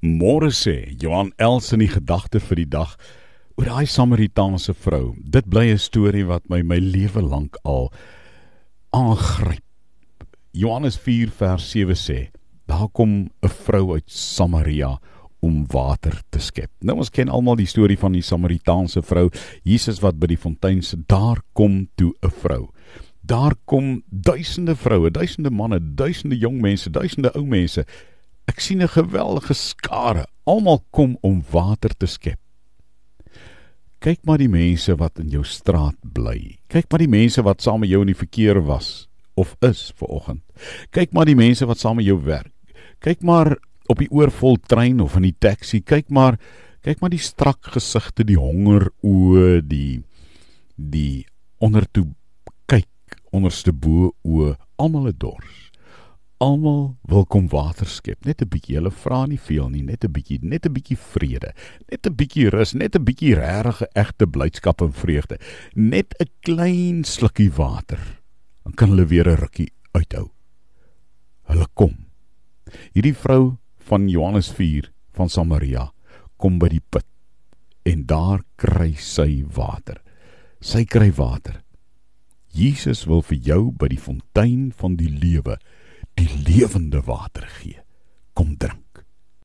Môre sê Johan Els in die gedagte vir die dag oor daai Samaritaanse vrou. Dit bly 'n storie wat my my lewe lank al aangryp. Johannes 4 vers 7 sê: Daar kom 'n vrou uit Samaria om water te skep. Nou ons ken almal die storie van die Samaritaanse vrou, Jesus wat by die fontein sit. Daar kom toe 'n vrou. Daar kom duisende vroue, duisende manne, duisende jong mense, duisende ou mense Ek sien 'n geweldige skare. Almal kom om water te skep. Kyk maar die mense wat in jou straat bly. Kyk maar die mense wat saam met jou in die verkeer was of is ver oggend. Kyk maar die mense wat saam met jou werk. Kyk maar op die oorvol trein of in die taxi. Kyk maar kyk maar die strak gesigte, die honger oë, die die ondertoe kyk onderste bo oë, almal het dors. Almal wil kom water skep, net 'n bietjie. Hulle vra nie veel nie, net 'n bietjie, net 'n bietjie vrede, net 'n bietjie rus, net 'n bietjie regte egte blydskap en vreugde. Net 'n klein slukkie water. Dan kan hulle weer 'n rukkie uithou. Hulle kom. Hierdie vrou van Johannes 4 van Samaria kom by die put en daar kry sy water. Sy kry water. Jesus wil vir jou by die fontein van die lewe die lewende water gee. Kom drink.